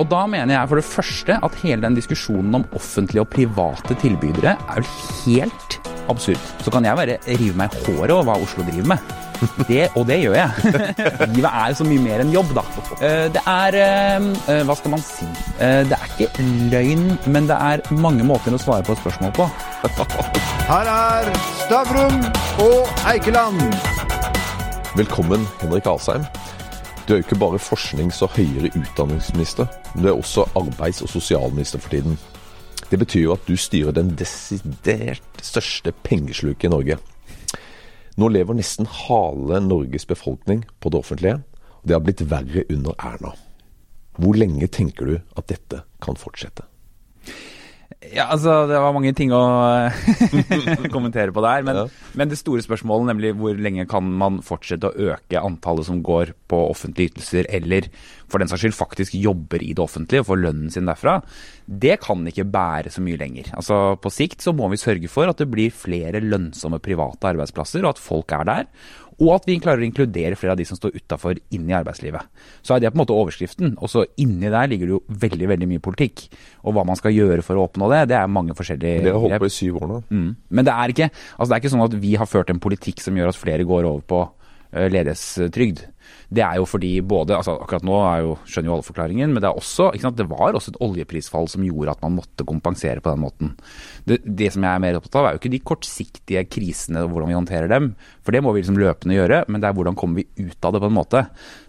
Og da mener jeg for det første at hele den diskusjonen om offentlige og private tilbydere er vel helt absurd. Så kan jeg bare rive meg i håret over hva Oslo driver med. Det, og det gjør jeg. Livet er så mye mer enn jobb, da. Eh, det er eh, Hva skal man si? Eh, det er ikke løgn, men det er mange måter å svare på et spørsmål på. Her er Stavrum og Eikeland. Velkommen, Henrik Asheim. Du er jo ikke bare forsknings- og høyere utdanningsminister, men du er også arbeids- og sosialminister for tiden. Det betyr jo at du styrer den desidert største pengesluket i Norge. Nå lever nesten hale Norges befolkning på det offentlige, og det har blitt verre under Erna. Hvor lenge tenker du at dette kan fortsette? Ja, altså Det var mange ting å kommentere på der. Men, Ja. men det store spørsmålet, nemlig hvor lenge kan man fortsette å øke antallet som går på offentlige ytelser, eller for den saks skyld faktisk jobber i det offentlige og får lønnen sin derfra, det kan ikke bære så mye lenger. Altså På sikt så må vi sørge for at det blir flere lønnsomme private arbeidsplasser, og at folk er der. Og at vi klarer å inkludere flere av de som står utafor, inn i arbeidslivet. Så er det på en måte overskriften. Og så inni der ligger det jo veldig veldig mye politikk. Og hva man skal gjøre for å oppnå det, det er mange forskjellige Det har holdt på i syv år nå. Mm. Men det er, ikke, altså det er ikke sånn at vi har ført en politikk som gjør at flere går over på uh, ledighetstrygd. Det er jo fordi både altså Akkurat nå jo, skjønner jo alle forklaringen, men det også, sant, det var også et oljeprisfall som gjorde at man måtte kompensere på den måten. Det, det som jeg er mer opptatt av, er jo ikke de kortsiktige krisene og hvordan vi håndterer dem. For det må vi liksom løpende gjøre, men det er hvordan kommer vi ut av det på en måte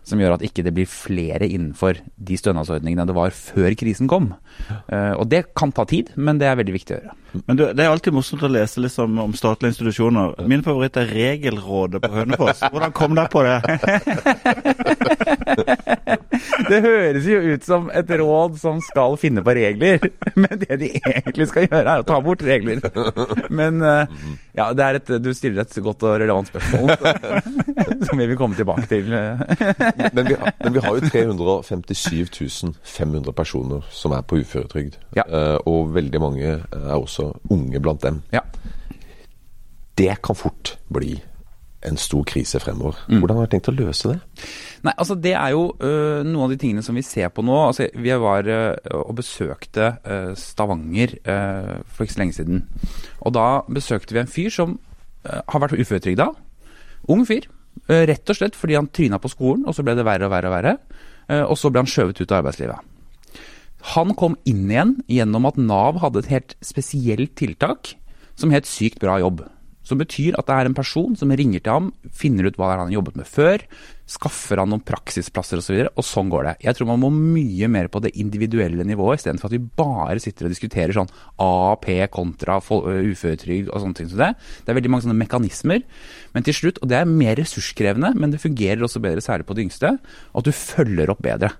som gjør at ikke det blir flere innenfor de stønadsordningene det var før krisen kom. Eh, og det kan ta tid, men det er veldig viktig å gjøre. Men du, Det er alltid morsomt å lese liksom om statlige institusjoner. Min favoritt er Regelrådet på Hønefoss. Hvordan kom dere på det? Det høres jo ut som et råd som skal finne på regler, men det de egentlig skal gjøre, er å ta bort regler. Men eh, ja, det et, du stiller et godt og relevant spørsmål som vi vil komme tilbake til. Men vi, har- men vi har jo 357 500 personer som er på uføretrygd. Ja. Eh, og veldig mange er også unge blant dem. Ja. Det kan fort bli en stor krise fremover. Mm. Hvordan har dere tenkt å løse det? Nei, altså Det er jo uh, noen av de tingene som vi ser på nå. altså Vi var uh, og besøkte uh, Stavanger for ikke så lenge siden. Og Da besøkte vi en fyr som har vært uføretrygda. Ung fyr. rett og slett fordi han tryna på skolen, og så ble det verre og verre og verre. og så ble han skjøvet ut av arbeidslivet. Han kom inn igjen gjennom at Nav hadde et helt spesielt tiltak som het Sykt bra jobb. Som betyr at det er en person som ringer til ham, finner ut hva han har jobbet med før, skaffer han noen praksisplasser osv., og, så videre, og sånn går det. Jeg tror man må mye mer på det individuelle nivået, istedenfor at vi bare sitter og diskuterer sånn AAP kontra uføretrygd og sånne ting som det. Det er veldig mange sånne mekanismer. Men til slutt, og det er mer ressurskrevende, men det fungerer også bedre, særlig på de yngste, at du følger opp bedre.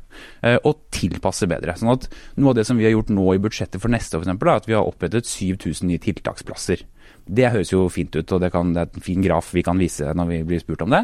Og tilpasser bedre. Sånn at Noe av det som vi har gjort nå i budsjettet for neste år, eksempel, er at vi har opprettet 7000 nye tiltaksplasser. Det høres jo fint ut, og det, kan, det er en fin graf vi kan vise når vi blir spurt om det.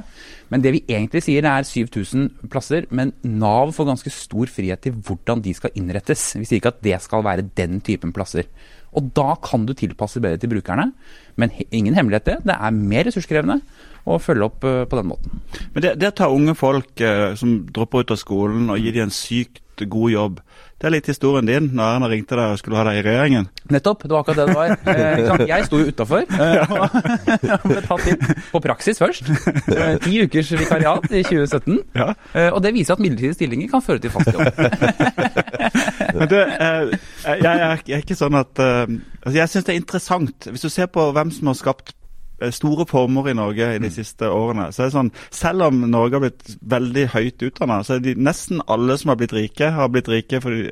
Men det vi egentlig sier er 7000 plasser, men Nav får ganske stor frihet til hvordan de skal innrettes. Vi sier ikke at det skal være den typen plasser. Og da kan du tilpasse bedre til brukerne. Men ingen hemmelighet det. Det er mer ressurskrevende å følge opp eh, på den måten. Men det, det å unge folk eh, som dropper ut av skolen og gi dem en sykt god jobb, det er litt historien din når Erna ringte deg og skulle ha deg i regjeringen. Nettopp, det var akkurat det det var. Eh, jeg sto jo utafor og ble tatt inn på praksis først. Eh, ti ukers vikariat i 2017. Ja. Eh, og det viser at midlertidige stillinger kan føre til fast jobb. Men du, jeg, er, jeg er ikke sånn at altså Jeg syns det er interessant. Hvis du ser på hvem som har skapt store former i Norge i de siste årene, så det er sånn Selv om Norge har blitt veldig høyt utdanna, så er de nesten alle som har blitt rike, har blitt rike fordi,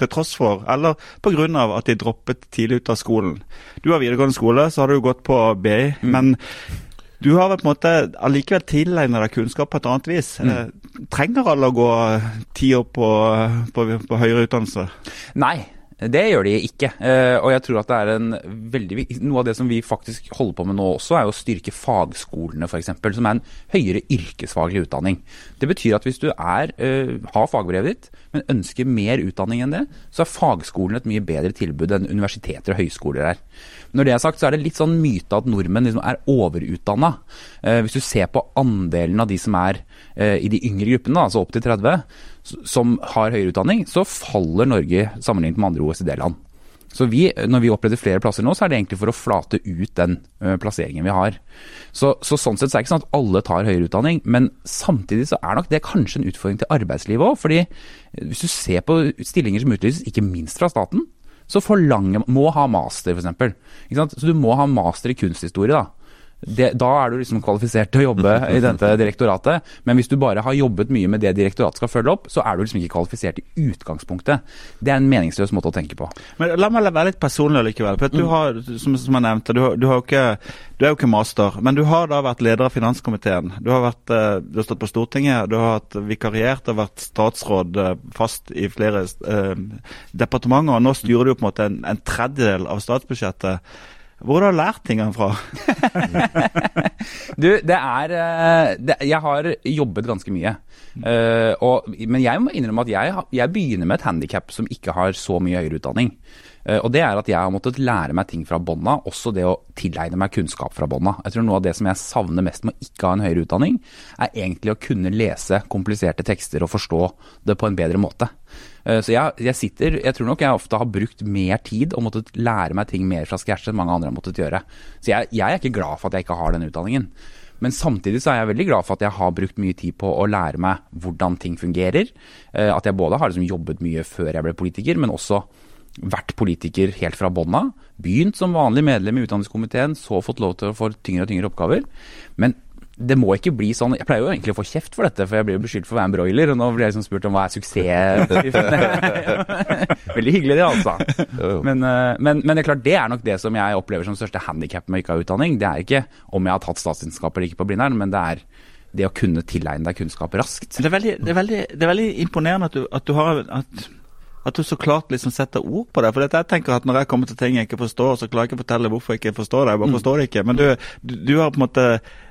til tross for, eller pga. at de droppet tidlig ut av skolen. Du har videregående skole, så har du gått på BI, men du har på en måte allikevel tilegna deg kunnskap på et annet vis. Mm. trenger alle å gå ti år på, på, på høyere utdannelse? Nei. Det gjør de ikke. Eh, og jeg tror at det er en veldig Noe av det som vi faktisk holder på med nå også, er å styrke fagskolene f.eks., som er en høyere yrkesfaglig utdanning. Det betyr at hvis du er, eh, har fagbrevet ditt, men ønsker mer utdanning enn det, så er fagskolen et mye bedre tilbud enn universiteter og høyskoler er. Når det er sagt, så er det litt sånn myte at nordmenn liksom er overutdanna. Eh, hvis du ser på andelen av de som er eh, i de yngre gruppene, altså opp til 30, som har høyere utdanning, så faller Norge sammenlignet med andre OECD-land. Så vi, når vi oppretter flere plasser nå, så er det egentlig for å flate ut den plasseringen vi har. Så, så sånn sett så er det ikke sånn at alle tar høyere utdanning, men samtidig så er nok det kanskje en utfordring til arbeidslivet òg. Fordi eh, hvis du ser på stillinger som utlyses, ikke minst fra staten, så forlanger må ha master, f.eks. Så du må ha master i kunsthistorie, da. Det, da er du liksom kvalifisert til å jobbe i dette direktoratet. Men hvis du bare har jobbet mye med det direktoratet skal følge opp, så er du liksom ikke kvalifisert i utgangspunktet. Det er en meningsløs måte å tenke på. Men la meg være litt personlig likevel. for Du har, som, som jeg nevnte, du, du, har ikke, du er jo ikke master, men du har da vært leder av finanskomiteen. Du har, vært, eh, du har stått på Stortinget, du har hatt vikariert og vært statsråd eh, fast i flere eh, departementer. og Nå styrer du jo på en måte en, en tredjedel av statsbudsjettet. Hvor har du lært tingene fra? Du, det er eh, det, Jeg har jobbet ganske mye. Uh, og, men jeg må innrømme at jeg, jeg begynner med et handikap som ikke har så mye høyere utdanning. Uh, og det er at jeg har måttet lære meg ting fra bånda, også det å tilegne meg kunnskap fra bånda. Jeg tror noe av det som jeg savner mest med å ikke ha en høyere utdanning, er egentlig å kunne lese kompliserte tekster og forstå det på en bedre måte. Eh, Så jeg, jeg sitter, jeg tror nok jeg ofte har brukt mer tid og måttet lære meg ting mer fra scratch enn mange andre har måttet gjøre. Så jeg, jeg er ikke glad for at jeg ikke har den utdanningen. Men samtidig så er jeg veldig glad for at jeg har brukt mye tid på å lære meg hvordan ting fungerer. Eh, At jeg både har liksom jobbet mye før jeg ble politiker, men også vært politiker helt fra bånna. Begynt som vanlig medlem i utdanningskomiteen, så fått lov til å få tyngre og tyngre oppgaver. Men det må ikke bli sånn Jeg pleier jo egentlig å få kjeft for dette, for jeg blir jo beskyldt for å være en broiler. Og nå blir jeg liksom spurt om hva er suksess Veldig hyggelig det, altså. Men, eh, men, men det er klart, det er nok det som jeg opplever som største handikap med å ikke ha utdanning. Det er ikke om jeg har tatt statsvitenskap eller ikke på Blindern, men det er det å kunne tilegne deg kunnskap raskt. Det er veldig, det er veldig, det er veldig imponerende at du, at du har at, at du så klart liksom setter ord på det. For jeg tenker at Når jeg kommer til ting jeg ikke forstår, så klarer jeg ikke å fortelle hvorfor jeg ikke forstår det. Jeg bare forstår det ikke. Men du, du, du har på en måte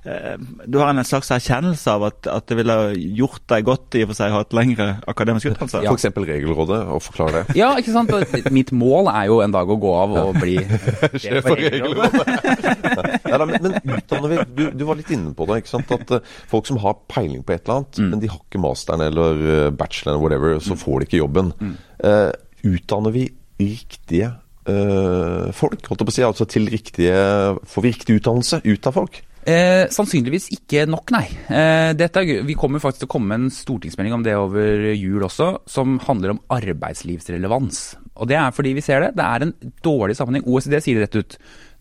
eh, du har en slags erkjennelse av at, at det ville gjort deg godt i og for seg å ha et lengre akademisk utdannelse. For eksempel Regelrådet, og forklare det. Ja, ikke sant? Mitt mål er jo en dag å gå av og bli Sjef for Regelrådet. Nei, da, men, men utdanner vi du, du var litt inne på det. ikke sant? At eh, Folk som har peiling på et eller annet, men de har ikke masteren eller bacheloren bacheloren, whatever, så får de ikke jobben. Eh, utdanner vi riktige eh, folk? Holdt jeg på å si, altså til riktige, Får vi riktig utdannelse ut av folk? Eh, sannsynligvis ikke nok, nei. Eh, dette vi kommer faktisk til å komme med en stortingsmelding om det over jul også, som handler om arbeidslivsrelevans. Og det er fordi vi ser det. Det er en dårlig sammenheng. OECD sier det rett ut.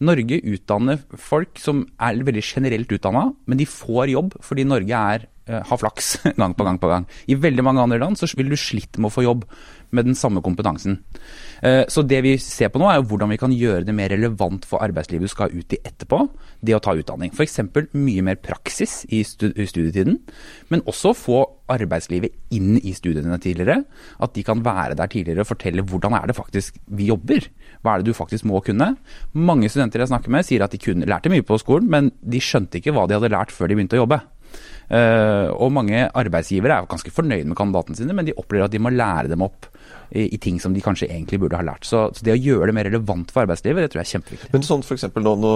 Norge utdanner folk som er veldig generelt utdanna, men de får jobb fordi Norge er, eh, har flaks gang på gang på gang. I veldig mange andre land så vil du slitt med å få jobb med den samme kompetansen. Eh, Så det vi ser på nå, er jo hvordan vi kan gjøre det mer relevant for arbeidslivet du skal ut i etterpå, det å ta utdanning. F.eks. mye mer praksis i studietiden, men også få arbeidslivet inn i studiene tidligere. At de kan være der tidligere og fortelle hvordan er det faktisk vi jobber. Hva er det du faktisk må kunne? Mange studenter jeg snakker med sier at de kunne, lærte mye på skolen, men de skjønte ikke hva de hadde lært før de begynte å jobbe. Uh, og mange arbeidsgivere er jo ganske fornøyd med kandidatene sine, men de opplever at de må lære dem opp i, i ting som de kanskje egentlig burde ha lært. Så, så det å gjøre det mer relevant for arbeidslivet, det tror jeg er kjempeviktig. Men sånn for eksempel, nå, nå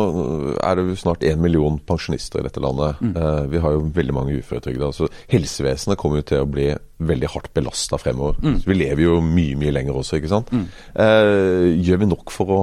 er det jo snart én million pensjonister i dette landet. Eh, vi har jo veldig mange uføretrygda. Så helsevesenet kommer jo til å bli veldig hardt belasta fremover. Mm. vi lever jo mye, mye lenger også, ikke sant. Eh, gjør vi nok for å,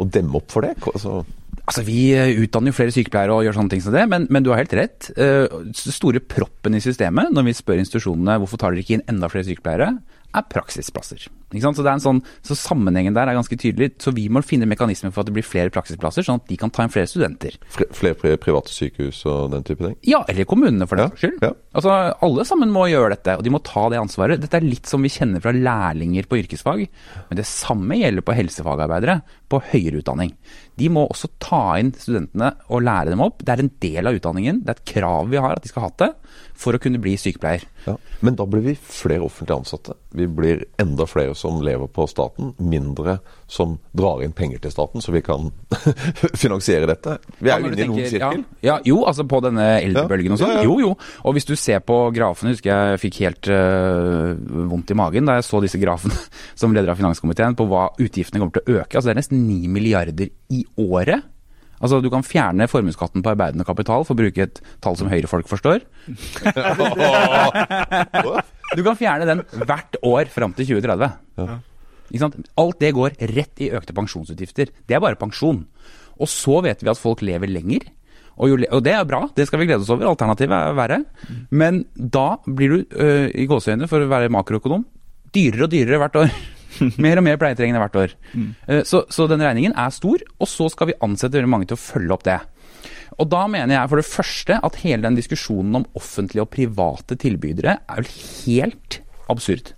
å demme opp for det? Altså, Altså, Vi eh, utdanner jo flere sykepleiere og gjør sånne ting som det, men, men du har helt rett. Eh, Den store proppen i systemet når vi spør institusjonene hvorfor tar dere ikke inn enda flere sykepleiere, er praksisplasser. Så, det er en sånn, så sammenhengen der er ganske tydelig. Så vi må finne mekanismer for at det blir flere praksisplasser, sånn at de kan ta inn flere studenter. Flere, flere private sykehus og den type ting? Ja, eller kommunene for den Ja, skyld. ja. Altså, Alle sammen må gjøre dette, og de må ta det ansvaret. Dette er litt som vi kjenner fra lærlinger på yrkesfag, men det samme gjelder på helsefagarbeidere på høyere utdanning. De må også ta inn studentene og lære dem opp. Det er en del av utdanningen, det er et krav vi har at de skal ha det, for å kunne bli sykepleier. Ja. Men da blir vi flere offentlig ansatte. Vi blir enda flere som lever på staten, mindre som drar inn penger til staten, så vi kan finansiere dette. Vi er Ja, jo inne i noen sirkel. Ja, ja, jo, altså på denne eldrebølgen og sånn. Ja, ja. Jo, jo. Og hvis du ser på grafene, husker jeg jeg fikk helt øh, vondt i magen da jeg så disse grafene som leder av finanskomiteen på hva utgiftene kommer til å øke. Altså det er nesten 9 milliarder i året. Altså Du kan fjerne formuesskatten på arbeidende kapital, for å bruke et tall som høyrefolk forstår. Du kan fjerne den hvert år fram til 2030. Ikke sant? Alt det går rett i økte pensjonsutgifter. Det er bare pensjon. Og så vet vi at folk lever lenger. Og, jo, og det er bra, det skal vi glede oss over. Alternativet er verre. Men da blir du, øh, i gåseøynene for å være makroøkonom, dyrere og dyrere hvert år. mer og mer pleietrengende hvert år. Mm. Så, så den regningen er stor, og så skal vi ansette veldig mange til å følge opp det. Og da mener jeg for det første at hele den diskusjonen om offentlige og private tilbydere er vel helt absurd.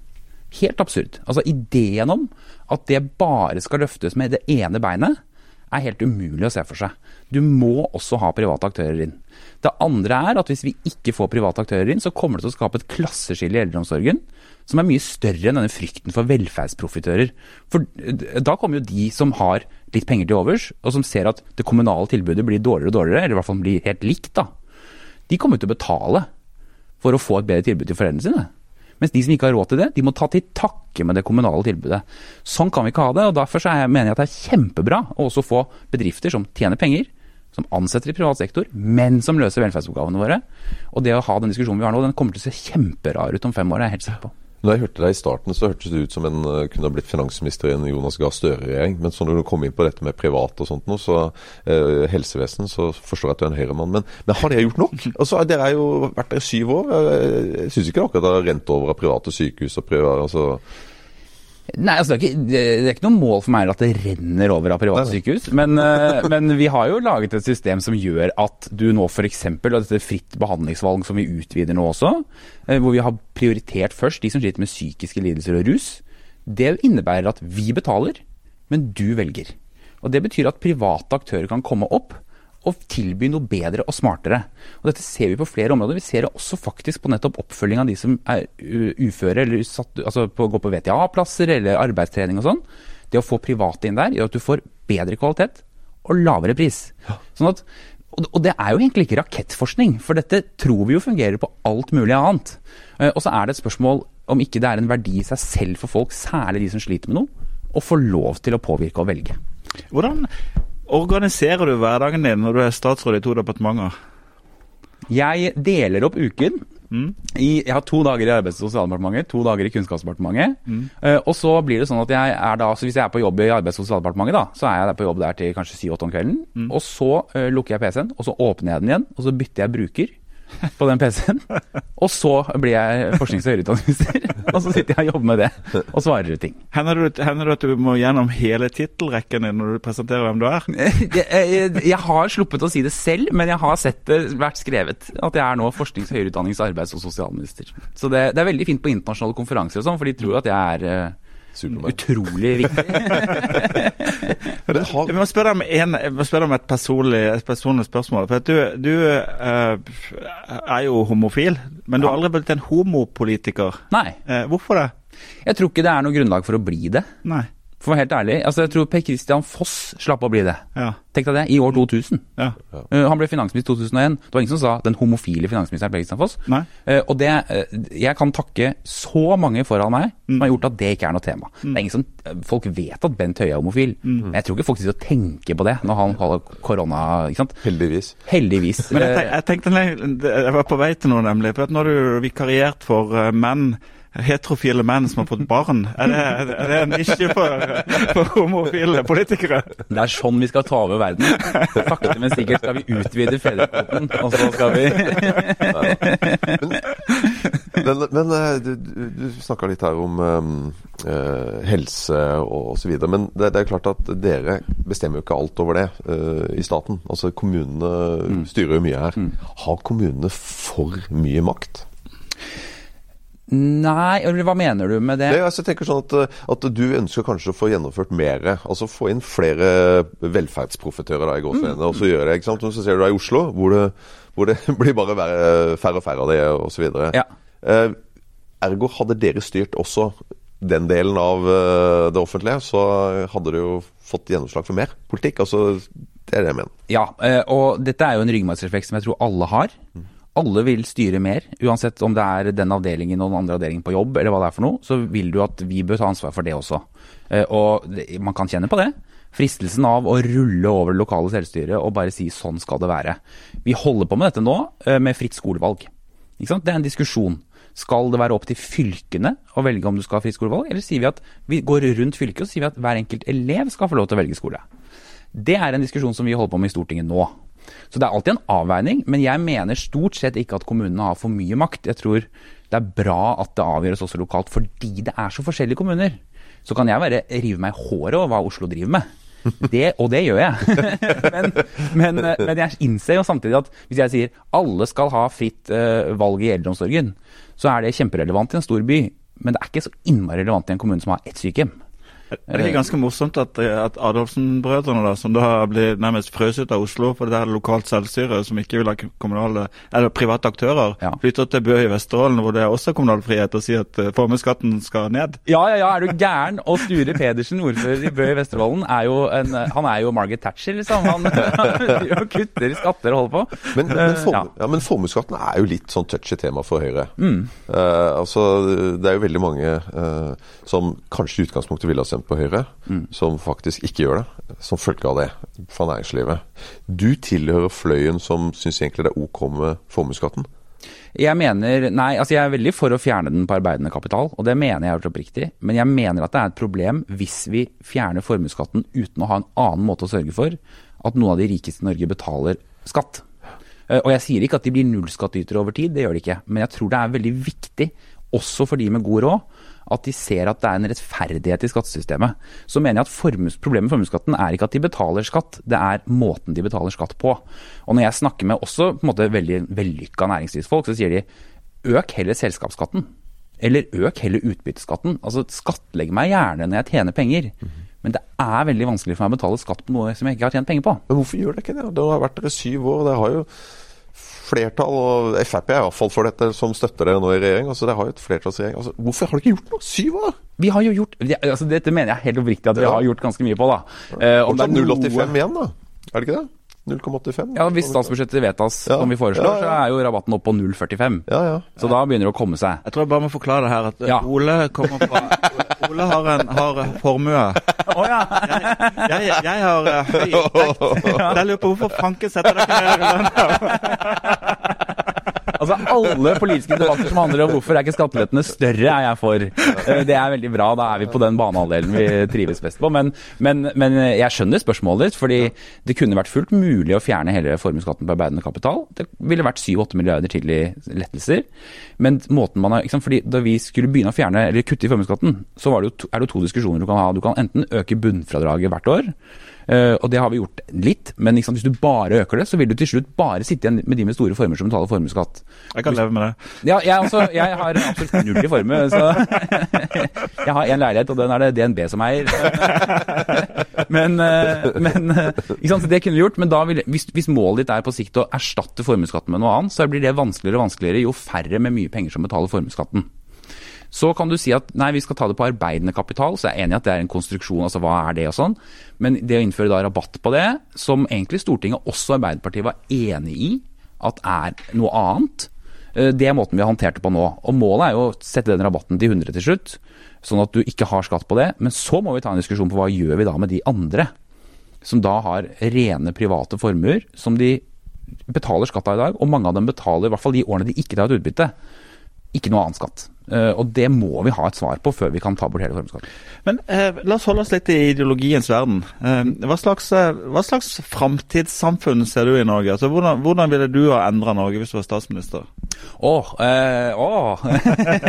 Helt absurd. Altså ideen om at det bare skal løftes med det ene beinet, er helt umulig å se for seg. Du må også ha private aktører inn. Det andre er at hvis vi ikke får private aktører inn, så kommer det til å skape et klasseskille i eldreomsorgen som er mye større enn denne frykten for velferdsprofitører. For da kommer jo de som har litt penger til overs, og som ser at det kommunale tilbudet blir dårligere og dårligere, eller i hvert fall blir helt likt, da. De kommer til å betale for å få et bedre tilbud til foreldrene sine. Mens de som ikke har råd til det, de må ta til takke med det kommunale tilbudet. Sånn kan vi ikke ha det, og derfor er jeg, mener jeg at det er kjempebra å også få bedrifter som tjener penger, som ansetter i privat sektor, men som løser velferdsoppgavene våre. Og det å ha den diskusjonen vi har nå, den kommer til å se kjemperar ut om fem år, er helt sikker på. Når jeg hørte deg i starten, så hørtes det ut som en eh, kunne ha blitt finansminister i en Jonas Gahr Støre-regjering. Men så når du kom inn på dette med privat og sånt nå, så eh, helsevesen, så forstår jeg at du er en høyremann. Men, men har dere gjort nok? Altså, Dere har jo vært der i syv år. Jeg syns ikke dere har rent over av private sykehus og private altså, Nei, altså det, er ikke, det er ikke noe mål for meg at det renner over av private sykehus. Men, eh, men vi har jo laget et system som gjør at du nå f.eks. og dette fritt behandlingsvalg som vi utvider nå også, eh, hvor vi har prioritert først de som sliter med psykiske lidelser og rus, det innebærer at vi betaler, men du velger. Og Det betyr at private aktører kan komme opp og tilby noe bedre og smartere. Og Dette ser vi på flere områder. Vi ser det også faktisk på nettopp oppfølging av de som er uføre eller satt, altså på, går på VTA-plasser eller arbeidstrening og sånn. Det å få private inn der gjør at du får bedre kvalitet og lavere pris. Sånn at, og og det er jo egentlig ikke rakettforskning, for dette tror vi jo fungerer på alt mulig annet. Eh, Og så er det et spørsmål om ikke det er en verdi i seg selv for folk, særlig de som sliter med noe, å få lov til å påvirke og velge. Hvordan organiserer du hverdagen din når du er statsråd i to departementer? Jeg deler opp uken. Mm. I, jeg har to dager i Arbeids- og sosialdepartementet, to dager i Kunnskapsdepartementet. Mm. Uh, og så blir det sånn at jeg er da, så hvis jeg er på jobb i Arbeids- og sosialdepartementet, da, så er jeg på jobb der til kanskje 7-8 om kvelden. Mm. Og så uh, lukker jeg PC-en, og så åpner jeg den igjen, og så bytter jeg bruker på den PC-en. og så blir jeg forsknings- og høyere utdanningsminister. og så sitter jeg og jobber med det, og svarer ut ting. Hender det, at du må gjennom hele tittelrekken din når du presenterer hvem du er? jeg, jeg, jeg har sluppet å si det selv, men jeg har sett det vært skrevet at jeg er nå forsknings- høyere utdannings-, arbeids- og sosialminister. Så det, det er veldig fint på internasjonale konferanser og sånn, for de tror at jeg er eh, Superman. utrolig viktig. Jeg må spørre om, en, jeg må spørre om et, personlig, et personlig spørsmål. For at du, du uh, er jo homofil, men du har aldri blitt en homopolitiker. Nei, Uh, hvorfor det? jeg tror ikke det er noe grunnlag for å bli det. Nei. For å være helt ærlig, altså jeg tror Per Christian Foss slapp å bli det. Ja. Tenk deg det, i år 2000. ja. Uh, han ble finansminister i 2001. Det var ingen som sa 'den homofile finansministeren Per Christian Foss'. Nei. Eh, og det, uh, Jeg kan takke så mange foran meg som har gjort at det ikke er noe tema. Det er ingen som, Folk vet at Bent Høie er homofil, men jeg tror ikke folk sitter og tenker på det når han holder korona. ikke sant? heldigvis. Heldigvis. Men jeg, tenk, jeg tenkte jeg var på vei til noe, nemlig. For at når du vikariert for menn, heterofile menn som har fått barn, er det, er det en nisje for, for homofile politikere? Det er sånn vi skal ta over verden. Sakte, men sikkert skal vi utvide fedrekvoten, og så skal vi Men, men eh, du, du, snakka litt her om um, helse og osv. Men det, det er klart at dere bestemmer jo ikke alt over det uh, i staten. Altså Kommunene styrer jo mye her. Har kommunene for mye makt? Nei, eller hva mener du med det? Det, altså, jeg tenker sånn at, eh, at Du ønsker kanskje å få gjennomført mer. Altså få inn flere velferdsprofitører da, i mm. og så gjør det. ikke sant? Og så ser du deg i Oslo, hvor det, hvor det blir bare færre og færre av det osv. Ja. Eh, ergo hadde dere styrt også den delen av eh, det offentlige, så hadde dere jo fått gjennomslag for mer politikk. Altså, det er det jeg mener. Ja, eh, og dette er jo en ryggmargsrefleks som jeg tror alle har. Alle vil styre mer, uansett om det er den avdelingen og den andre avdelingen på jobb, eller hva det er for noe, så vil du at vi bør ta ansvar for det også. Eh, Og man kan kjenne på det. Fristelsen av å rulle over det lokale selvstyret og bare si sånn skal det være. Vi holder på med dette nå, eh, med fritt skolevalg. Det er en diskusjon. Skal det være opp til fylkene å velge om du skal ha fritt skolevalg, eller sier vi at vi går rundt fylket og sier vi at hver enkelt elev skal få lov til å velge skole? Det er en diskusjon som vi holder på med i Stortinget nå. Så det er alltid en avveining, men jeg mener stort sett ikke at kommunene har for mye makt. Jeg tror det er bra at det avgjøres også lokalt, fordi det er så forskjellige kommuner. Så kan jeg bare rive meg i håret over hva Oslo driver med. Det, og det gjør jeg. men, men, men, jeg innser jo samtidig at hvis jeg sier alle skal ha fritt uh, valg i eldreomsorgen, så er det kjemperelevant i en stor by. Men det er ikke så innmari relevant i en kommune som har ett sykehjem. Er det ikke ganske morsomt at, at Adolfsen-brødrene, da, som da har blitt nærmest frøs ut av Oslo for det der lokalt selvstyre, som ikke vil ha kommunale, eller private aktører, ja. flytter til Bø i Vesterålen, hvor det er også kommunal frihet, og sier at uh, formuesskatten skal ned? Ja, ja, ja, er du gæren? Og Sture Pedersen, ordfører i Bø i Vesterålen, er jo en, han er jo Margaret Thatcher, liksom. Han, han kutter skatter og holder på. Men, men, form, ja. ja, men formuesskatten er jo litt sånn touchy tema for Høyre. Mm. Uh, altså, det er jo veldig mange uh, som kanskje i utgangspunktet ville ha stemt på Høyre, mm. som faktisk ikke gjør det, som følge av det fra næringslivet. Du tilhører fløyen som syns egentlig det er ok med formuesskatten? Jeg mener, nei, altså jeg er veldig for å fjerne den på arbeidende kapital, og det mener jeg er oppriktig. Men jeg mener at det er et problem hvis vi fjerner formuesskatten uten å ha en annen måte å sørge for at noen av de rikeste i Norge betaler skatt. Eh, og jeg sier ikke at de blir nullskattytere over tid, det gjør de ikke. Men jeg tror det er veldig viktig, også for de med god råd, at de ser at det er en rettferdighet i skattesystemet. Så mener jeg at formus, problemet med formuesskatten er ikke at de betaler skatt, det er måten de betaler skatt på. Og når jeg snakker med også på en måte veldig vellykka næringslivsfolk, så sier de øk heller selskapsskatten. Eller øk heller utbytteskatten. Altså skattlegg meg gjerne når jeg tjener penger. Men det er veldig vanskelig for meg å betale skatt på noe som jeg ikke har tjent penger på. Men hvorfor gjør det ikke det? Det har vært der i syv år. det har jo flertall, og Frp er iallfall for dette, som støtter dere nå i regjering. altså Dere har jo et flertallsregjering. altså Hvorfor har dere ikke gjort noe? Syv år? Vi har jo gjort, altså Dette mener jeg helt oppriktig at vi ja. har gjort ganske mye på. da. Eh, om det er 0,85 igjen, da? Er det ikke det? 0,85? Ja, Hvis statsbudsjettet vedtas ja. som vi foreslår, ja, ja. så er jo rabatten opp på 0,45. Ja, ja. Så da begynner det å komme seg. Jeg tror jeg bare må forklare det her. at Ole kommer fra Ole har en har formue. Oh, ja. jeg, jeg, jeg, har uh, høy inntekt. Jeg lurer på hvorfor fanken setter dere ned i lønna. Alle politiske debatter som handler om hvorfor er ikke skattelettene større, er jeg for. Eh, det er veldig bra. Da er vi på den banehalvdelen vi trives best på. Men, men, men, jeg skjønner spørsmålet ditt. fordi det kunne vært fullt mulig å fjerne hele formuesskatten på arbeidende kapital. Det ville vært 7-8 milliarder til i lettelser. Men måten man har, liksom, fordi Da vi skulle begynne å fjerne eller kutte i formuesskatten, så det jo, er det jo to diskusjoner du kan ha. Du kan enten øke bunnfradraget hvert år. Uh, og det har vi gjort litt, men liksom, hvis du bare øker det, så vil du til slutt bare sitte igjen med de med store formuer som betaler formuesskatt. Jeg kan leve med det. Ja, jeg, altså, jeg har absolutt null i formue, så Jeg har én leilighet, og den er det DNB som eier. men, uh, men uh, det kunne vi gjort, men vil, hvis, hvis, målet ditt er på sikt å erstatte formuesskatten med noe annet, så blir det vanskeligere og vanskeligere jo færre med mye penger som betaler formuesskatten. Så kan du si at nei, vi skal ta det på arbeidende kapital, så jeg er enig i at det er en konstruksjon, altså hva er det og sånn. Men det å innføre da rabatt på det, som egentlig Stortinget, også Arbeiderpartiet, var enig i at er noe annet, eh, det er måten vi har håndtert det på nå. Og målet er jo å sette den rabatten til 100 til slutt, sånn at du ikke har skatt på det. Men så må vi ta en diskusjon på hva gjør vi da med de andre, som da har rene private formuer, som de betaler skatt av i dag, og mange av dem betaler, i hvert fall de årene de ikke tar ut utbytte, ikke noe annen skatt. Uh, og det må vi ha et svar på før vi kan ta bort hele formuesskatten. Men eh, la oss holde oss litt i ideologiens verden. Eh, hva slags, hva slags framtidssamfunn ser du i Norge? Altså, hvordan, hvordan ville du ha endra Norge hvis du var statsminister? Åh, åh.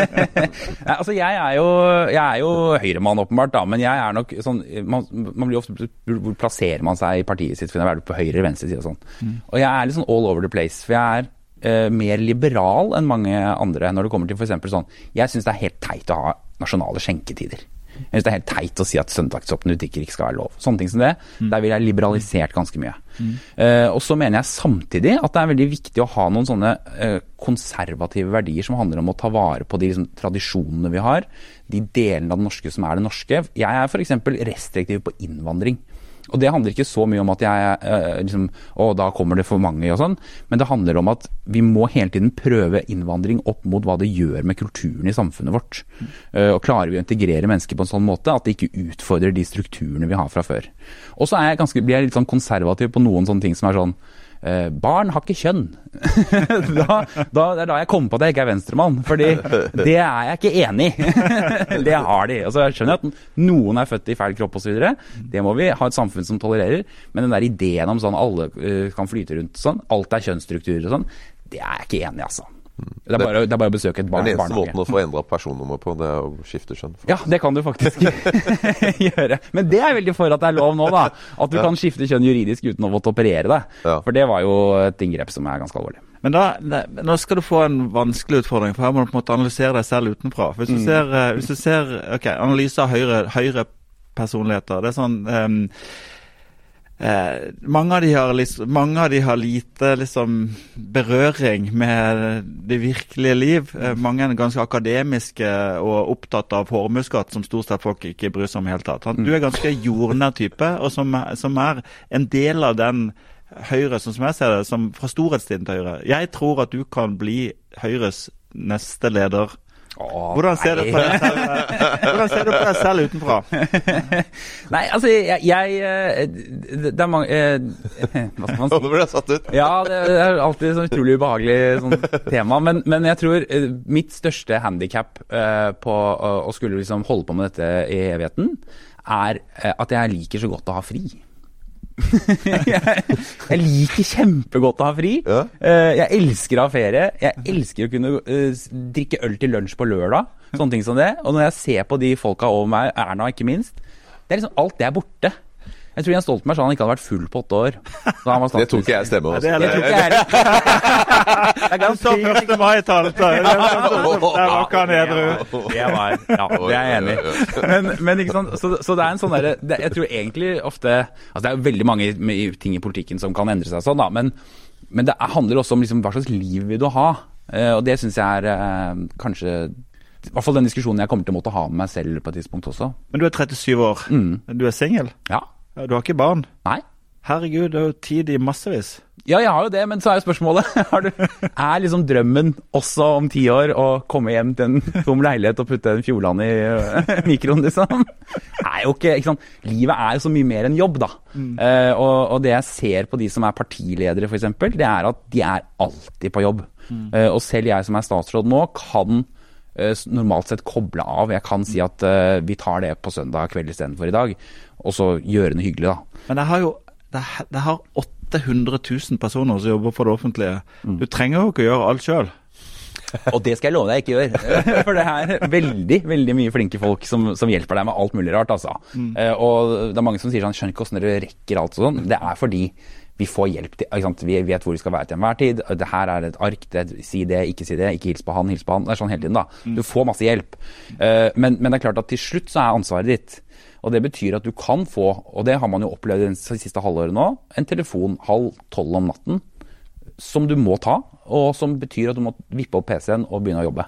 altså jeg er jo, jeg er jo høyremann, åpenbart, da, men jeg er nok sånn man, man blir ofte Hvor plasserer man seg i partiet sitt? For jeg er på høyre eller venstre side og sånn. Mm. Og jeg er litt sånn all over the place. For jeg er uh, mer liberal enn mange andre når det kommer til f.eks. sånn Jeg syns det er helt teit å ha nasjonale skjenketider. Jeg synes Det er helt teit å si at søndagsåpne butikker ikke skal være lov. Sånne ting som det. Mm. Der vil jeg liberalisert ganske mye. Mm. Uh, og så mener jeg samtidig at det er veldig viktig å ha noen sånne uh, konservative verdier som handler om å ta vare på de liksom, tradisjonene vi har. De delene av det norske som er det norske. Jeg er f.eks. restriktiv på innvandring. Og det handler ikke så mye om at jeg eh, liksom, Å, da kommer det for mange og sånn. Men det handler om at vi må hele tiden prøve innvandring opp mot hva det gjør med kulturen i samfunnet vårt. Mm. Uh, og klarer vi å integrere mennesker på en sånn måte at det ikke utfordrer de strukturene vi har fra før. Og så blir jeg litt sånn konservativ på noen sånne ting som er sånn eh, barn har ikke kjønn. da, da, det er da jeg kom på at jeg ikke er venstremann, fordi det er jeg ikke enig i. det har de. Altså, jeg skjønner at noen er født i feil kropp osv. Det må vi ha et samfunn som tolererer. Men den der ideen om sånn alle uh, kan flyte rundt sånn, alt er kjønnsstrukturer og sånn, det er jeg ikke enig i, altså. Det er, bare, det er bare å besøke et Den barn, eneste måten å få endra personnummer på, det er å skifte kjønn. Ja, det kan du faktisk gjøre. Men det er veldig for at det er lov nå, da. At du kan skifte kjønn juridisk uten å måtte operere deg. Ja. For det var jo et inngrep som er ganske alvorlig. Men da, nå skal du få en vanskelig utfordring, for her må du på en måte analysere deg selv utenfra. Hvis du ser, eh, hvis du ser ok, analyse av høyre, høyre personligheter, det er sånn ehm, eh, mange, av de har liksom, mange av de har lite liksom, berøring med det virkelige liv. Eh, mange er ganske akademiske og opptatt av formuesskatt, som stort sett folk ikke bryr seg om i det hele tatt. Du er ganske jordnær type, og som, som er en del av den Høyre, sånn som jeg ser det, som fra storhetstiden til Høyre. Jeg tror at du kan bli Høyres neste leder. Hvordan ser, du på deg selv, på deg selv utenfra? Nei, altså, jeg, jeg eh, Det er mange eh, Hva skal man si? Nå ble jeg satt ut. Ja, det er alltid sånn utrolig ubehagelig sånn tema. Men, men jeg tror eh, mitt største handikap eh, på å, å skulle liksom holde på med dette i evigheten, er at jeg liker så godt å ha fri. jeg, jeg liker kjempegodt å ha fri. Ja. Eh, jeg elsker å ha ferie. Jeg elsker å kunne uh, drikke øl til lunsj på lørdag. Sånne ting som det. Og når jeg ser på de folka over meg, Erna ikke minst, det er liksom alt det er borte. Jeg tror Jens Stoltenberg sa han ikke hadde vært full på åtte år. Da han var Det tok ikke jeg. Det er Altså. Jeg tror ikke jeg heller. Det er ganske så 1. mai-tallet. Der var ikke han edru. Det var, ja, det er jeg enig i. Men, men ikke sant, så, så det er en sånn derre Jeg tror egentlig ofte Altså det er jo veldig mange ting i politikken som kan endre seg sånn, da, men, men det er- handler også om liksom hva slags liv vil du ha? Eh, og det syns jeg er eh, kanskje i hvert fall den diskusjonen jeg kommer til å måtte ha med meg selv på et tidspunkt også. Men du er 37 år. Du er singel. Ja. Du har ikke barn. Nei. Herregud, det er jo tid i massevis. Ja, jeg har jo det, men så er jo spørsmålet har du, Er liksom drømmen også om ti år å komme hjem til en tom leilighet og putte en Fjordland i mikroen, liksom? Er jo ikke, ikke sant? Livet er jo så mye mer enn jobb, da. Eh, og, og det jeg ser på de som er partiledere, f.eks., det er at de er alltid på jobb. Eh, og selv jeg som er statsråd nå, kan normalt sett koble av. Jeg kan si at eh, vi tar det på søndag kveld istedenfor i dag, og så gjøre noe hyggelig, da. Men det har jo det, det har 800 000 personer som jobber for det offentlige. Du trenger jo ikke å gjøre alt sjøl. Og det skal jeg love deg ikke gjør. For det er veldig veldig mye flinke folk som, som hjelper deg med alt mulig rart. altså. Eh, og det er mange som sier sånn, skjønner ikke hvordan dere rekker alt og sånn. Det er fordi vi får hjelp til? Vi vet hvor vi skal være til enhver tid. Det her er et ark. Det, si det, ikke si det. Ikke hils på han, hils på han. Det er sånn hele tiden, da. Du får masse hjelp. Eh, men, men det er klart at til slutt så er ansvaret ditt. Og det betyr at du kan få, og det har man jo opplevd det siste halvåret nå, en telefon halv tolv om natten som du må ta, og som betyr at du må vippe opp PC-en og begynne å jobbe.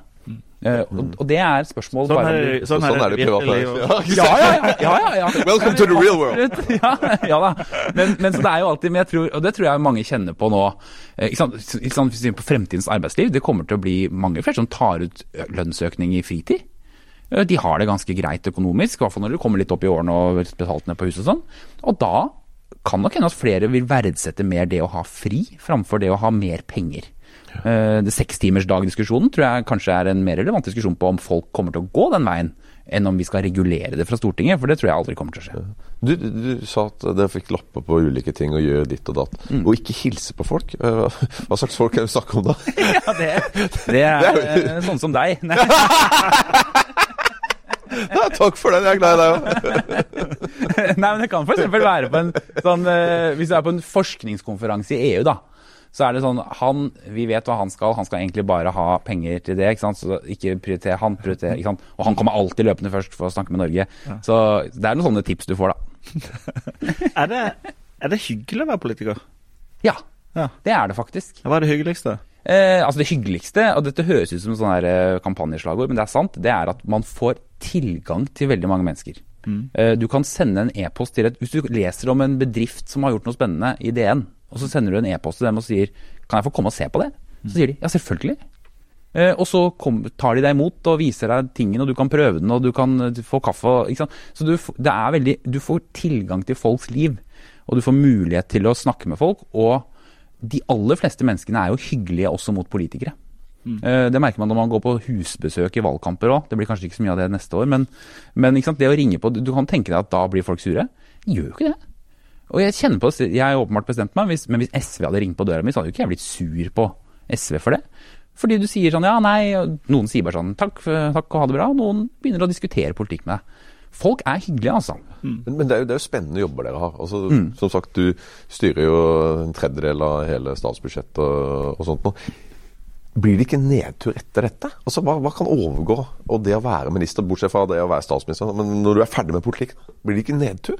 Eh, og, og det er spørsmål Sånn bare er, sånn Sånn er det i privat liv. ja, ja, ja, ja, ja, ja. Welcome to the real world. Ja, ja da. Men, men så det er jo alltid, men jeg tror, og det tror jeg mange kjenner på nå eh, ikke sant, ikke sant, på fremtidens arbeidsliv, det kommer til å bli mange flere som tar ut lønnsøkning i fritid. Eh, De har det ganske greit økonomisk, i hvert fall når du kommer litt opp i årene og betalt ned på huset og sånn. Og da kan nok hende at flere vil verdsette mer det å ha fri, framfor det å ha mer penger. Det Sekstimersdag-diskusjonen tror jeg kanskje er en mer relevant diskusjon på om folk kommer til å gå den veien, enn om vi skal regulere det fra Stortinget, for det tror jeg aldri kommer til å skje. Du, du, du sa at dere fikk lapper på ulike ting og gjør ditt og datt. Og ikke hilse på folk. Eh, Hva slags folk er det vi snakker om da? Ja, det, det er eh, sånn som deg. Nei, Ja, takk for den, jeg er glad i deg òg. nei, men det kan f.eks. være på en sånn Hvis du er på en forskningskonferanse i EU, da. Så er det sånn han, Vi vet hva han skal, han skal egentlig bare ha penger til det. ikke sant? Så ikke prioriter han, prioriter, ikke sant? Og han kommer alltid løpende først for å snakke med Norge. Så det er noen sånne tips du får, da. Er det, er det hyggelig å være politiker? Ja, Ja. det er det faktisk. Hva er det hyggeligste? Eh, altså Det hyggeligste, og dette høres ut som sånn her eh, kampanjeslagord, men det er sant, det er at man får tilgang til veldig mange mennesker. Eh, du kan sende en e-post til et Hvis du leser om en bedrift som har gjort noe spennende i DN, og så sender du en e-post til dem og sier Kan jeg få komme og se på det? Så sier de ja, selvfølgelig. Eh, og så kom, tar de deg imot og viser deg tingen, og du kan prøve den, og du kan eh, få kaffe. Så du, det er veldig, du får tilgang til folks liv, og du får mulighet til å snakke med folk. og de aller fleste menneskene er jo hyggelige også mot politikere. Mm. Det merker man når man går på husbesøk i valgkamper òg. Det blir kanskje ikke så mye av det neste år, men, men det å ringe på Du kan tenke deg at da blir folk sure. Gjør jo ikke det. Og jeg kjenner på jeg har åpenbart bestemt meg, hvis, men hvis SV hadde ringt på døra mi, så hadde jo ikke jeg blitt sur på SV for det. Fordi du sier sånn ja, nei, og noen sier bare sånn takk, takk og ha det bra. og Noen begynner å diskutere politikk med deg. Folk er hyggelige, altså. Men, men det, er jo, det er jo spennende jobber dere har. Altså, Mm. Som sagt, du styrer jo en tredjedel av hele statsbudsjettet og, og sånt. noe. Blir det ikke nedtur etter dette? Altså, hva, hva kan overgå og det å være minister, bortsett fra det å være statsminister? Men når du er ferdig med politikk, blir det ikke nedtur?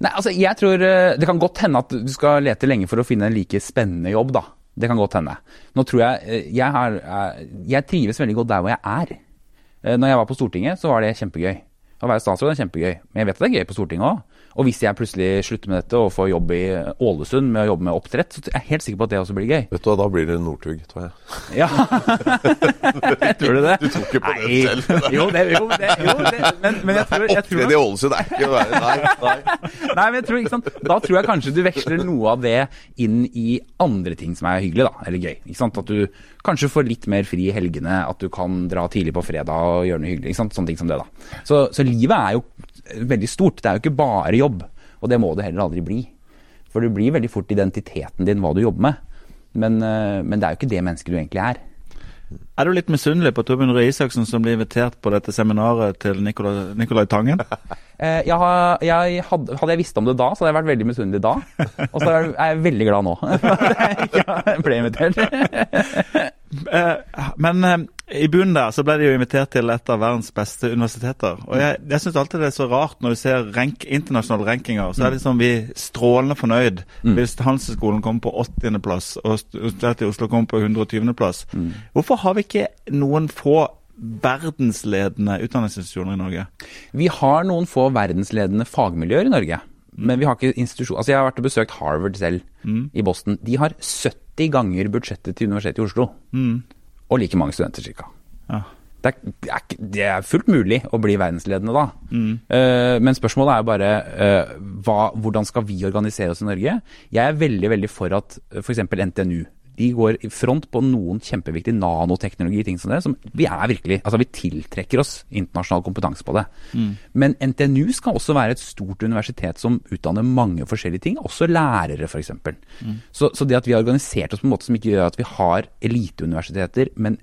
Nei, altså, jeg tror eh, Det kan godt hende at du skal lete lenge for å finne en like spennende jobb, da. Det kan godt hende. Nå tror jeg eh, Jeg, har, eh, jeg trives veldig godt der hvor jeg er. Når jeg var på Stortinget, så var det kjempegøy. Å være statsråd er kjempegøy. Men jeg vet at det er gøy på Stortinget òg. Og hvis jeg plutselig slutter med dette og får jobb i Ålesund med å jobbe med oppdrett, så er jeg helt sikker på at det også blir gøy. Vet du hva, Da blir det Northug, tror jeg. Ja. tror du det? Du tror ikke på det Nei. selv. Jo, det, jo, det, jo det. Men, men jeg tror, jeg tror Opptreden i Ålesund er ikke å være Nei. nei. Nei, men jeg tror, ikke sant? Da tror jeg kanskje du veksler noe av det inn i andre ting som er hyggelig, da. Eller gøy. Ikke sant? At du kanskje får litt mer fri i helgene, at du kan dra tidlig på fredag og gjøre noe hyggelig. Ikke sant? Sånne ting som det, da. Så, så livet er jo veldig stort. Det er jo ikke bare jobb. Og det må det heller aldri bli. For det blir veldig fort identiteten din hva du jobber med. Men, eh, men det er jo ikke det mennesket du egentlig er. Er du litt misunnelig på Torbjørn Røe Isaksen som blir invitert på dette seminaret til Nicolai, Nicolai Tangen? Eh, jeg har, jeg hadde, hadde jeg visst om det da, så hadde jeg vært veldig misunnelig da. Og så er jeg veldig glad nå. jeg ble invitert. Eh, men eh, i bunnen der så ble de jo invitert til et av verdens beste universiteter. Og jeg, jeg syns alltid det er så rart når du ser rank, internasjonale rankinger, så er det liksom vi strålende fornøyd hvis Handelshøyskolen kommer på 80.-plass og Universitetet i Oslo kommer på 120.-plass. Hvorfor har vi ikke noen få verdensledende utdanningsinstitusjoner i Norge? Vi har noen få verdensledende fagmiljøer i Norge. Men vi har ikke institusjon... Altså, jeg har vært og besøkt Harvard selv, i Boston. De har 70 ganger budsjettet til Universitetet i Oslo. Og like mange studenter, cirka. Ja. Det er, det, er, fullt mulig å bli verdensledende da. Eh, men spørsmålet er jo bare uh, hva, hvordan skal vi organisere oss i Norge? Jeg er veldig veldig for at uh, f.eks. NTNU de går i front på noen kjempeviktige nanoteknologi, ting som det, som vi er virkelig, altså vi tiltrekker oss internasjonal kompetanse på det. Men NTNU skal også være et stort universitet som utdanner mange forskjellige ting, også lærere f.eks. Så, så det at vi har organisert oss på en måte som ikke gjør at vi har eliteuniversiteter, men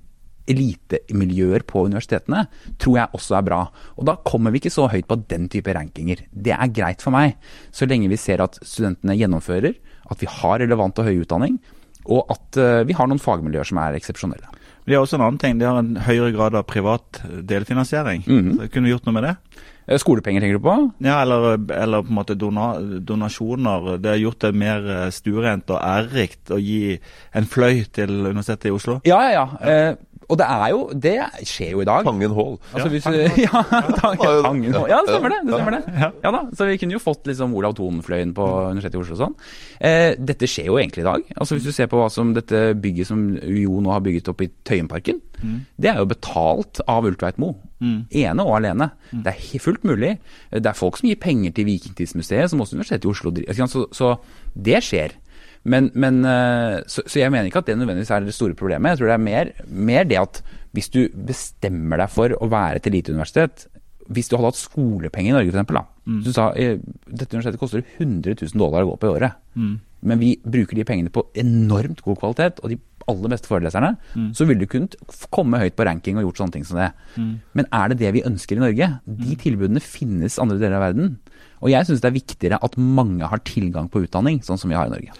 elitemiljøer på universitetene, tror jeg også er bra. Og da kommer vi ikke så høyt på den type rankinger. Det er greit for meg, så lenge vi ser at studentene gjennomfører, at vi har relevant og høy utdanning, og at eh, vi har noen fagmiljøer som er eksepsjonelle. De har også en annen ting. De har en høyere grad av privat delfinansiering. Så Kunne vi gjort noe med det? Eh, Skolepenger tenker du på? Ja, eller, eller på en måte dona, donasjoner. Det har gjort det mer eh, stuerent og ærerikt å gi en fløy til Universitetet i Oslo. Ja, ja, ja. Eh, og det er jo Det skjer jo i dag. Tangen Hall. Altså, hvis, ja, Tangen, tangen, ja, det stemmer det. det, stemmer det. Ja da, Så vi kunne jo fått liksom Olav Thon-fløyen på Universitetet i Oslo og sånn. Eh, dette skjer jo egentlig i dag. Altså Hvis du ser på hva som dette bygget som UiO nå har bygget opp i Tøyenparken, det er jo betalt av Ultveit Moe. Ene og alene. Det er fullt mulig. Det er folk som gir penger til Vikingtidsmuseet, som også Universitetet i Oslo driver. Så, så det skjer. Men, men eh, så, så jeg mener ikke at det nødvendigvis er det store problemet. Jeg tror det er mer, mer det at hvis du bestemmer deg for å være et eliteuniversitet Hvis du hadde hatt skolepenger i Norge, f.eks. Mm. Du sa eh, dette universitetet koster 100 000 dollar å gå på i året. Men vi bruker de pengene på enormt god kvalitet, og de aller beste foreleserne, så ville du kunnet komme høyt på ranking og gjort sånne ting som det. Men er det det vi ønsker i Norge? De tilbudene finnes andre deler av verden. Og jeg syns det er viktigere at mange har tilgang på utdanning, sånn som vi har i Norge.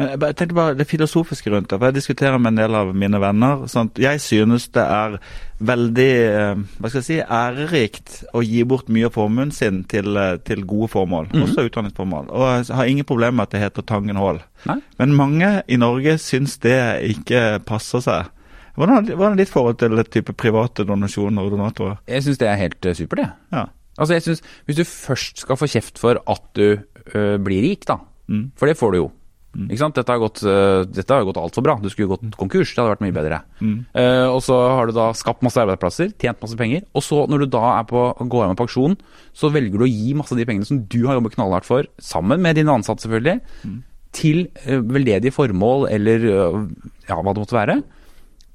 Men jeg tenkte bare det filosofiske rundt det. for Jeg diskuterer med en del av mine venner. Sånn, jeg synes det er veldig eh, hva skal jeg si, ærerikt å gi bort mye av formuen sin til, eh, til gode formål, også utdanningsformål. Og jeg har ingen problemer med at det heter Tangen Hall. Men mange i Norge syns det ikke passer seg. Hvordan er ditt forhold til type private donasjoner og donatorer? Jeg syns det er helt eh, supert, det. Ja. Altså, jeg synes, Hvis du først skal få kjeft for at du øh, blir rik, da, for det får du jo. Ikke sant? Dette har gått, øh, dette har gått altfor bra. Du skulle gått konkurs. Det hadde vært mye bedre. Eh, og så har du da skapt masse arbeidsplasser, tjent masse penger. Og så, når du da er på, går av med pensjon, så velger du å gi masse av de pengene som du har jobbet knallhardt for, sammen med dine ansatte selvfølgelig, til eh, veldedige formål eller eh, ja, hva det måtte være,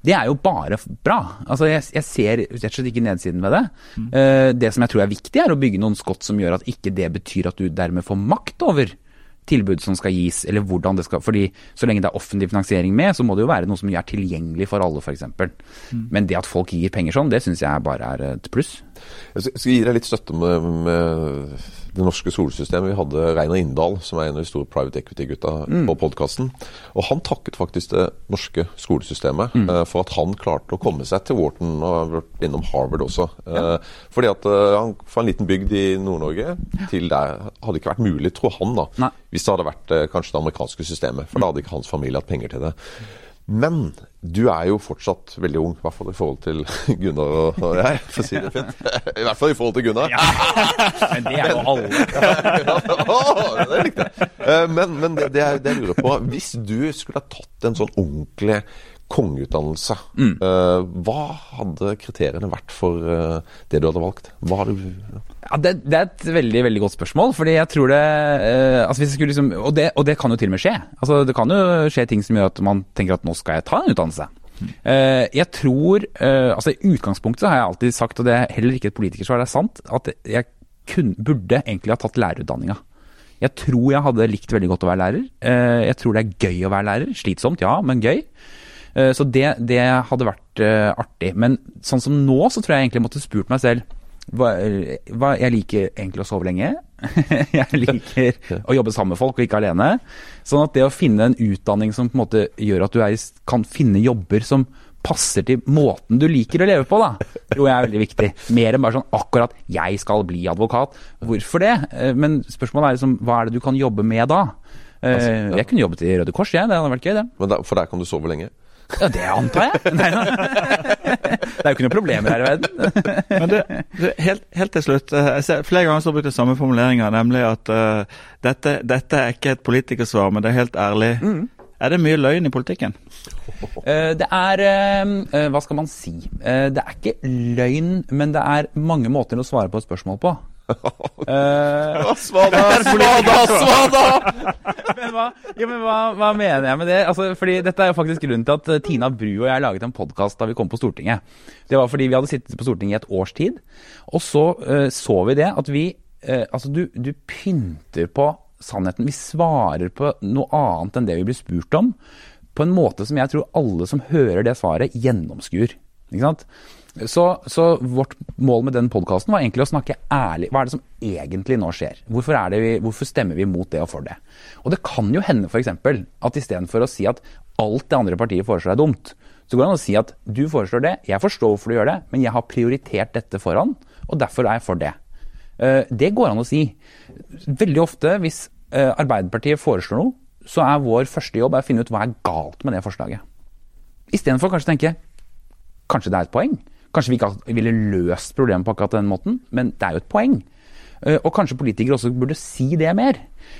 det er jo bare bra. Altså, jeg, jeg ser rett og slett ikke nedsiden ved det. Eh, det som jeg tror er viktig, er å bygge noen skott som gjør at ikke det betyr at du dermed får makt over tilbud som skal gis, eller hvordan det skal Fordi så lenge det er offentlig finansiering med, så må det jo være noe som er tilgjengelig for alle, f.eks. Men det at folk gir penger sånn, det syns jeg bare er et pluss. Jeg skal skal gi deg litt støtte med, med det norske skolesystemet. Vi hadde Reinar Inndal, som er en av de store private equity-gutta på podkasten. Og han takket faktisk det norske skolesystemet eh, for at han klarte å komme seg til Wharton og har vært innom Harvard også. Eh, fordi at uh, han fra en liten bygd i Nord-Norge til der hadde ikke vært mulig, tror han, da. Nei. Hvis det hadde vært kanskje det amerikanske systemet. For da hadde ikke hans familie hatt penger til det. Men du er jo fortsatt veldig ung, i hvert fall i forhold til Gunnar og, og jeg, for å si det fint. I hvert fall i forhold til Gunnar. Men det er jo alle. Åh, det likte jeg. Eh, Men, men det, det, er, det jeg lurer på Hvis du skulle ha tatt en sånn ordentlig kongeutdannelse, eh, hva hadde kriteriene vært for eh, det du hadde valgt? Hadde du Ja, det, det er et veldig veldig godt spørsmål. fordi jeg tror det eh, altså jeg liksom, og, det, og det kan jo til og med skje. Altså Det kan jo skje ting som gjør at man tenker at nå skal jeg ta en utdannelse. Eh, jeg tror altså I utgangspunktet så har jeg alltid sagt, og det er heller ikke et politikersvar, det er sant, at jeg kun, burde egentlig ha tatt lærerutdanninga. Jeg tror jeg hadde likt veldig godt å være lærer. Jeg tror det er gøy å være lærer. Slitsomt, ja, men gøy. Eh, Så det, det hadde vært eh, artig. Men sånn som nå, så tror jeg egentlig måtte spurt meg selv hva, hva, Jeg liker egentlig å sove lenge. jeg liker å jobbe sammen med folk og ikke alene. Sånn at det å finne en utdanning som på en måte gjør at du er, kan finne jobber som passer til måten du liker å leve på, da, tror jeg er veldig viktig. Mer enn bare sånn akkurat 'jeg skal bli advokat'. Hvorfor det? Eh, Men spørsmålet er liksom hva er det du kan jobbe med da? Eh, Jeg kunne jobbet i Røde Kors, jeg. Det hadde vært gøy, det. Men der, For der kan du sove lenge? Ja, det antar jeg. Nei. Det er jo ikke noe problemer her i verden. Men det, det, helt, helt til slutt. eh, Jeg ser, flere ganger så har brukt den samme formuleringa, nemlig at uh, dette, dette er ikke et politikersvar, men det er helt ærlig. Er det mye løgn i politikken? Eh, Det er Hva skal man si? Det er ikke løgn, men det er mange måter å svare på et spørsmål på. Eh, Svada, svada, svada! men hva, ja, men hva, hva mener jeg med det? Altså, fordi Dette er jo faktisk grunnen til at eh, Tina Bru og jeg laget en podkast da vi kom på Stortinget. Det var fordi vi hadde sittet på Stortinget i et års tid, og så uh, så vi det at vi uh, Altså, du, du pynter på sannheten. Vi svarer på noe annet enn det vi blir spurt om, på en måte som jeg tror alle som hører det svaret, gjennomskuer. Ikke sant? Så, så vårt mål med den podkasten var egentlig å snakke ærlig. Hva er det som egentlig nå skjer? Hvorfor, vi, hvorfor stemmer vi mot det og for det? Og det kan jo hende f.eks. at istedenfor å si at alt det andre partiet foreslår er dumt, så går det an å si at du foreslår det, jeg forstår hvorfor du gjør det, men jeg har prioritert dette foran, og derfor er jeg for det. Eh, Det går an å si. Veldig ofte hvis eh, Arbeiderpartiet foreslår noe, så er vår første jobb å finne ut hva er galt med det forslaget. Istedenfor kanskje å tenke kanskje det er et poeng. Kanskje vi ikke ville løst problemet på akkurat den måten, men det er jo et poeng. Eh, Og kanskje politikere også burde si det mer.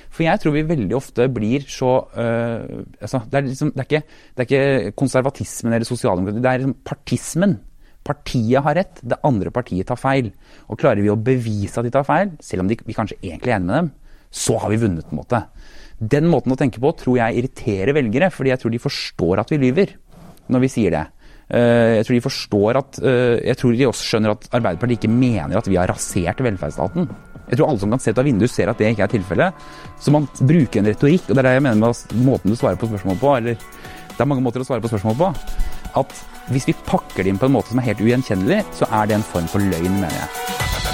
For jeg tror vi veldig ofte blir så uh, altså, det, er liksom, det, er ikke, det er ikke konservatismen eller sosialdemokratiet, det er liksom partismen. Partiet har rett, det andre partiet tar feil. Og klarer vi å bevise at de tar feil, selv om de, vi kanskje egentlig er enige med dem, så har vi vunnet. på en måte. Den måten å tenke på tror jeg irriterer velgere, fordi jeg tror de forstår at vi lyver når vi sier det. Eh, Jeg tror de forstår at eh, Jeg tror de også skjønner at Arbeiderpartiet ikke mener at vi har rasert velferdsstaten. Jeg tror alle som kan se ut av vinduet, ser at det ikke er tilfellet. Så man bruker en retorikk, og det er det jeg mener med måten du svarer på spørsmål på, eller det er mange måter å svare på spørsmål på, at hvis vi pakker det inn på en måte som er helt ugjenkjennelig, så er det en form for løgn, mener jeg.